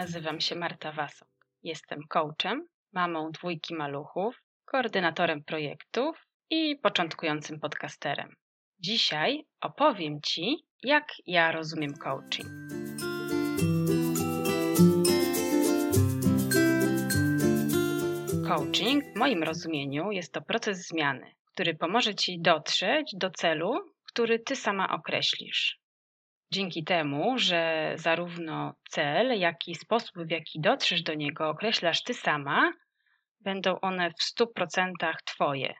Nazywam się Marta Wasok. Jestem coachem, mamą dwójki maluchów, koordynatorem projektów i początkującym podcasterem. Dzisiaj opowiem Ci, jak ja rozumiem coaching. Coaching w moim rozumieniu jest to proces zmiany, który pomoże Ci dotrzeć do celu, który Ty sama określisz. Dzięki temu, że zarówno cel, jak i sposób, w jaki dotrzesz do niego, określasz ty sama, będą one w 100% Twoje,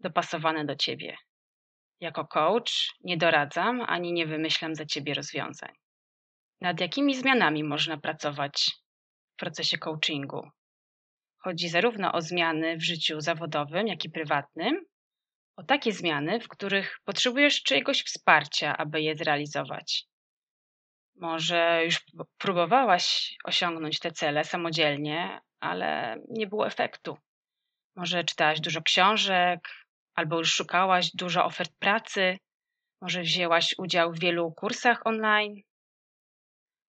dopasowane do Ciebie. Jako coach nie doradzam ani nie wymyślam za Ciebie rozwiązań. Nad jakimi zmianami można pracować w procesie coachingu? Chodzi zarówno o zmiany w życiu zawodowym, jak i prywatnym, o takie zmiany, w których potrzebujesz czyjegoś wsparcia, aby je zrealizować. Może już próbowałaś osiągnąć te cele samodzielnie, ale nie było efektu. Może czytałaś dużo książek, albo już szukałaś dużo ofert pracy, może wzięłaś udział w wielu kursach online.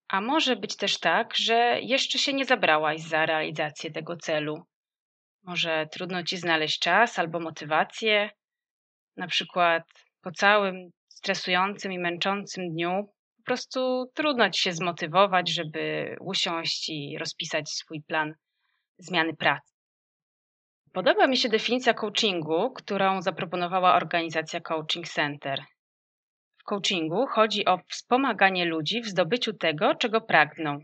A może być też tak, że jeszcze się nie zabrałaś za realizację tego celu. Może trudno ci znaleźć czas albo motywację, na przykład po całym stresującym i męczącym dniu po prostu trudno ci się zmotywować, żeby usiąść i rozpisać swój plan zmiany pracy. Podoba mi się definicja coachingu, którą zaproponowała organizacja Coaching Center. W coachingu chodzi o wspomaganie ludzi w zdobyciu tego, czego pragną,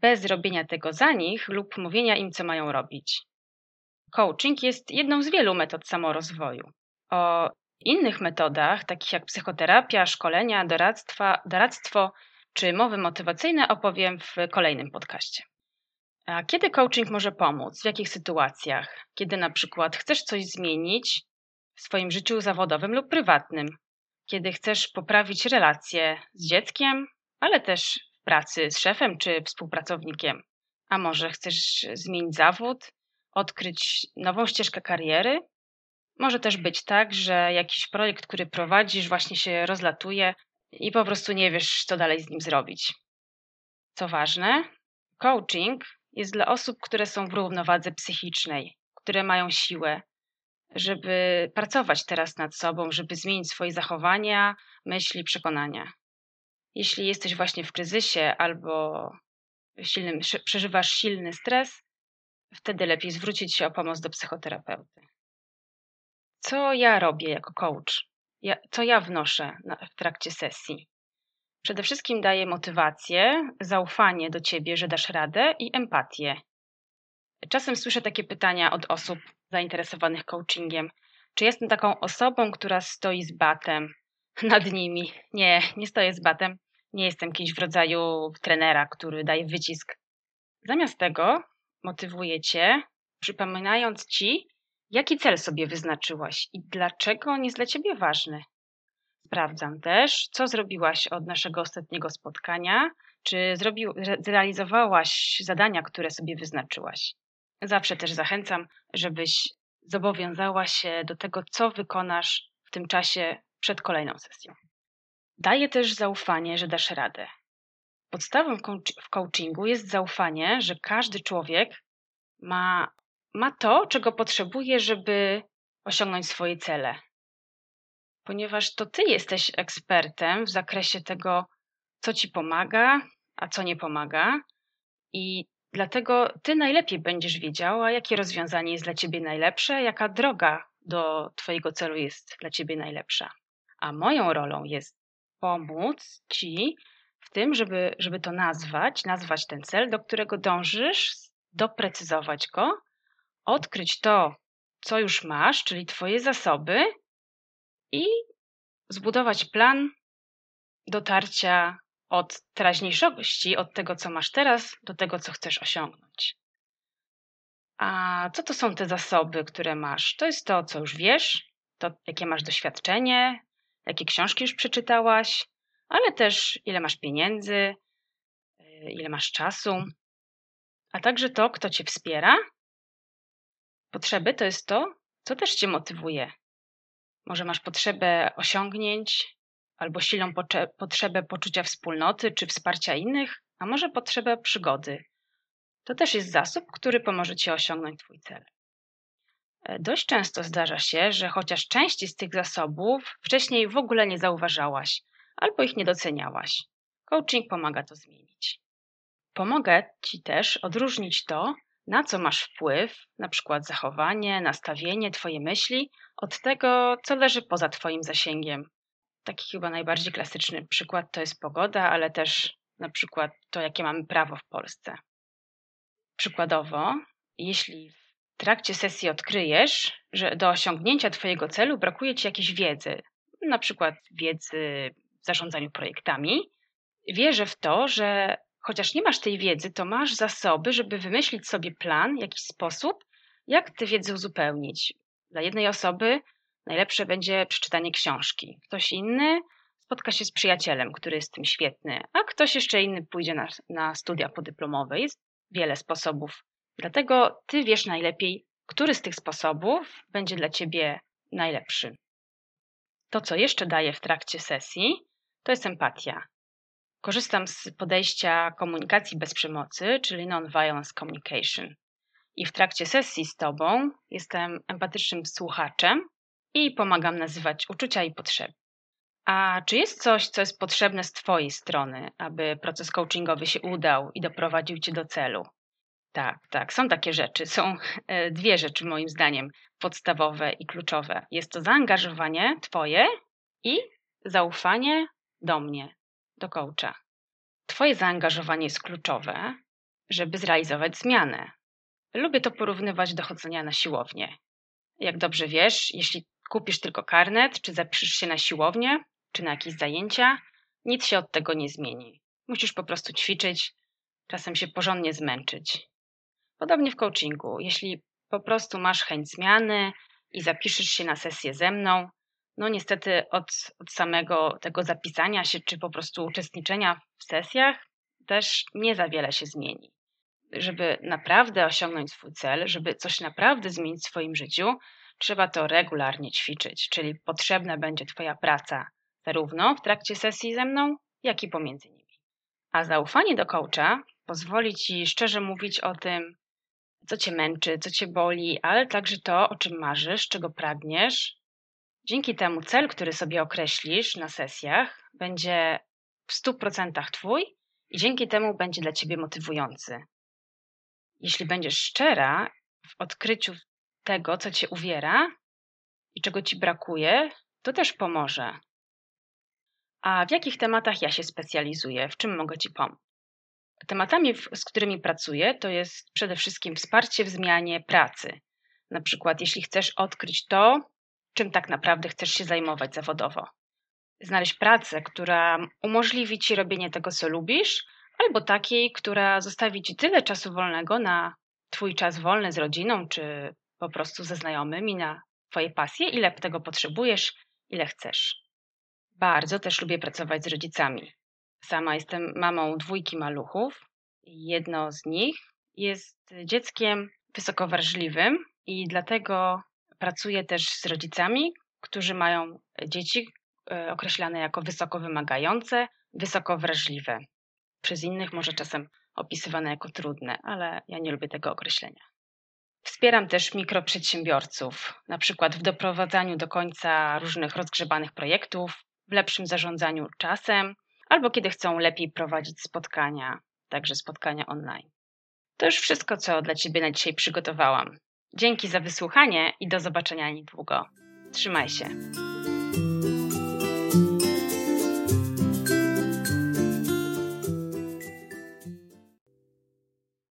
bez robienia tego za nich lub mówienia im, co mają robić. Coaching jest jedną z wielu metod samorozwoju. O innych metodach, takich jak psychoterapia, szkolenia, doradztwa, doradztwo czy mowy motywacyjne, opowiem w kolejnym podcaście. A kiedy coaching może pomóc? W jakich sytuacjach? Kiedy na przykład chcesz coś zmienić w swoim życiu zawodowym lub prywatnym, kiedy chcesz poprawić relacje z dzieckiem, ale też w pracy z szefem czy współpracownikiem, a może chcesz zmienić zawód, odkryć nową ścieżkę kariery, może też być tak, że jakiś projekt, który prowadzisz, właśnie się rozlatuje i po prostu nie wiesz, co dalej z nim zrobić. Co ważne, coaching jest dla osób, które są w równowadze psychicznej, które mają siłę, żeby pracować teraz nad sobą, żeby zmienić swoje zachowania, myśli, przekonania. Jeśli jesteś właśnie w kryzysie albo silnym, przeżywasz silny stres, wtedy lepiej zwrócić się o pomoc do psychoterapeuty co ja robię jako coach, ja, co ja wnoszę na, w trakcie sesji. Przede wszystkim daję motywację, zaufanie do ciebie, że dasz radę i empatię. Czasem słyszę takie pytania od osób zainteresowanych coachingiem. Czy jestem taką osobą, która stoi z batem nad nimi? Nie, nie stoję z batem. Nie jestem kimś w rodzaju trenera, który daje wycisk. Zamiast tego motywuję cię, przypominając ci, Jaki cel sobie wyznaczyłaś i dlaczego on jest dla ciebie ważny? Sprawdzam też, co zrobiłaś od naszego ostatniego spotkania, czy zrobił, zrealizowałaś zadania, które sobie wyznaczyłaś. Zawsze też zachęcam, żebyś zobowiązała się do tego, co wykonasz w tym czasie przed kolejną sesją. Daję też zaufanie, że dasz radę. Podstawą w coachingu jest zaufanie, że każdy człowiek ma ma to, czego potrzebuje, żeby osiągnąć swoje cele. Ponieważ to ty jesteś ekspertem w zakresie tego, co ci pomaga, a co nie pomaga, i dlatego ty najlepiej będziesz wiedziała, jakie rozwiązanie jest dla ciebie najlepsze, jaka droga do twojego celu jest dla ciebie najlepsza. A moją rolą jest pomóc ci w tym, żeby, żeby to nazwać, nazwać ten cel, do którego dążysz, doprecyzować go odkryć to, co już masz, czyli Twoje zasoby, i zbudować plan dotarcia od teraźniejszości, od tego, co masz teraz, do tego, co chcesz osiągnąć. A co to są te zasoby, które masz? To jest to, co już wiesz, to jakie masz doświadczenie, jakie książki już przeczytałaś, ale też ile masz pieniędzy, ile masz czasu, a także to, kto cię wspiera Potrzeby to jest to, co też cię motywuje. Może masz potrzebę osiągnięć albo silną potrzebę poczucia wspólnoty czy wsparcia innych, a może potrzebę przygody. To też jest zasób, który pomoże Ci osiągnąć Twój cel. E, dość często zdarza się, że chociaż części z tych zasobów wcześniej w ogóle nie zauważałaś albo ich nie doceniałaś. Coaching pomaga to zmienić. Pomogę Ci też odróżnić to, na co masz wpływ, na przykład zachowanie, nastawienie, Twoje myśli, od tego, co leży poza Twoim zasięgiem. Taki chyba najbardziej klasyczny przykład to jest pogoda, ale też na przykład to, jakie mamy prawo w Polsce. Przykładowo, jeśli w trakcie sesji odkryjesz, że do osiągnięcia Twojego celu brakuje Ci jakiejś wiedzy, na przykład wiedzy w zarządzaniu projektami, wierzę w to, że chociaż nie masz tej wiedzy, to masz zasoby, żeby wymyślić sobie plan, jakiś sposób, jak tę wiedzę uzupełnić. Dla jednej osoby najlepsze będzie przeczytanie książki. Ktoś inny spotka się z przyjacielem, który jest tym świetny, a ktoś jeszcze inny pójdzie na, na studia podyplomowe. Jest wiele sposobów. Dlatego ty wiesz najlepiej, który z tych sposobów będzie dla ciebie najlepszy. To, co jeszcze daję w trakcie sesji, to jest empatia. Korzystam z podejścia komunikacji bez przemocy, czyli non-violence communication. I w trakcie sesji z Tobą jestem empatycznym słuchaczem i pomagam nazywać uczucia i potrzeby. A czy jest coś, co jest potrzebne z Twojej strony, aby proces coachingowy się udał i doprowadził Cię do celu? Tak, tak, są takie rzeczy. Są e, dwie rzeczy, moim zdaniem, podstawowe i kluczowe. Jest to zaangażowanie Twoje i zaufanie do mnie, do coacha. Twoje zaangażowanie jest kluczowe, żeby zrealizować zmianę. Lubię to porównywać do chodzenia na siłownię. Jak dobrze wiesz, jeśli kupisz tylko karnet, czy zapiszesz się na siłownię, czy na jakieś zajęcia, nic się od tego nie zmieni. Musisz po prostu ćwiczyć, czasem się porządnie zmęczyć. Podobnie w coachingu. Jeśli po prostu masz chęć zmiany i zapiszesz się na sesję ze mną, no niestety od, od samego tego zapisania się, czy po prostu uczestniczenia w sesjach, też nie za wiele się zmieni. Żeby naprawdę osiągnąć swój cel, żeby coś naprawdę zmienić w swoim życiu, trzeba to regularnie ćwiczyć, czyli potrzebna będzie Twoja praca zarówno w trakcie sesji ze mną, jak i pomiędzy nimi. A zaufanie do coacha pozwoli Ci szczerze mówić o tym, co Cię męczy, co Cię boli, ale także to, o czym marzysz, czego pragniesz, Dzięki temu cel, który sobie określisz na sesjach, będzie w 100% Twój i dzięki temu będzie dla Ciebie motywujący. Jeśli będziesz szczera w odkryciu tego, co Cię uwiera i czego Ci brakuje, to też pomoże. A w jakich tematach ja się specjalizuję? W czym mogę Ci pomóc? Tematami, z którymi pracuję, to jest przede wszystkim wsparcie w zmianie pracy. Na przykład, jeśli chcesz odkryć to, czym tak naprawdę chcesz się zajmować zawodowo. Znaleźć pracę, która umożliwi ci robienie tego, co lubisz, albo takiej, która zostawi ci tyle czasu wolnego na twój czas wolny z rodziną, czy po prostu ze znajomymi na twoje pasje, ile tego potrzebujesz, ile chcesz. Bardzo też lubię pracować z rodzicami. Sama jestem mamą dwójki maluchów. Jedno z nich jest dzieckiem wysoko wrażliwym i dlatego Pracuję też z rodzicami, którzy mają dzieci e, określane jako wysoko wymagające, wysoko wrażliwe. Przez innych może czasem opisywane jako trudne, ale ja nie lubię tego określenia. Wspieram też mikroprzedsiębiorców, na przykład w doprowadzaniu do końca różnych rozgrzebanych projektów, w lepszym zarządzaniu czasem, albo kiedy chcą lepiej prowadzić spotkania, także spotkania online. To już wszystko, co dla Ciebie na dzisiaj przygotowałam. Dzięki za wysłuchanie i do zobaczenia niedługo. Trzymaj się.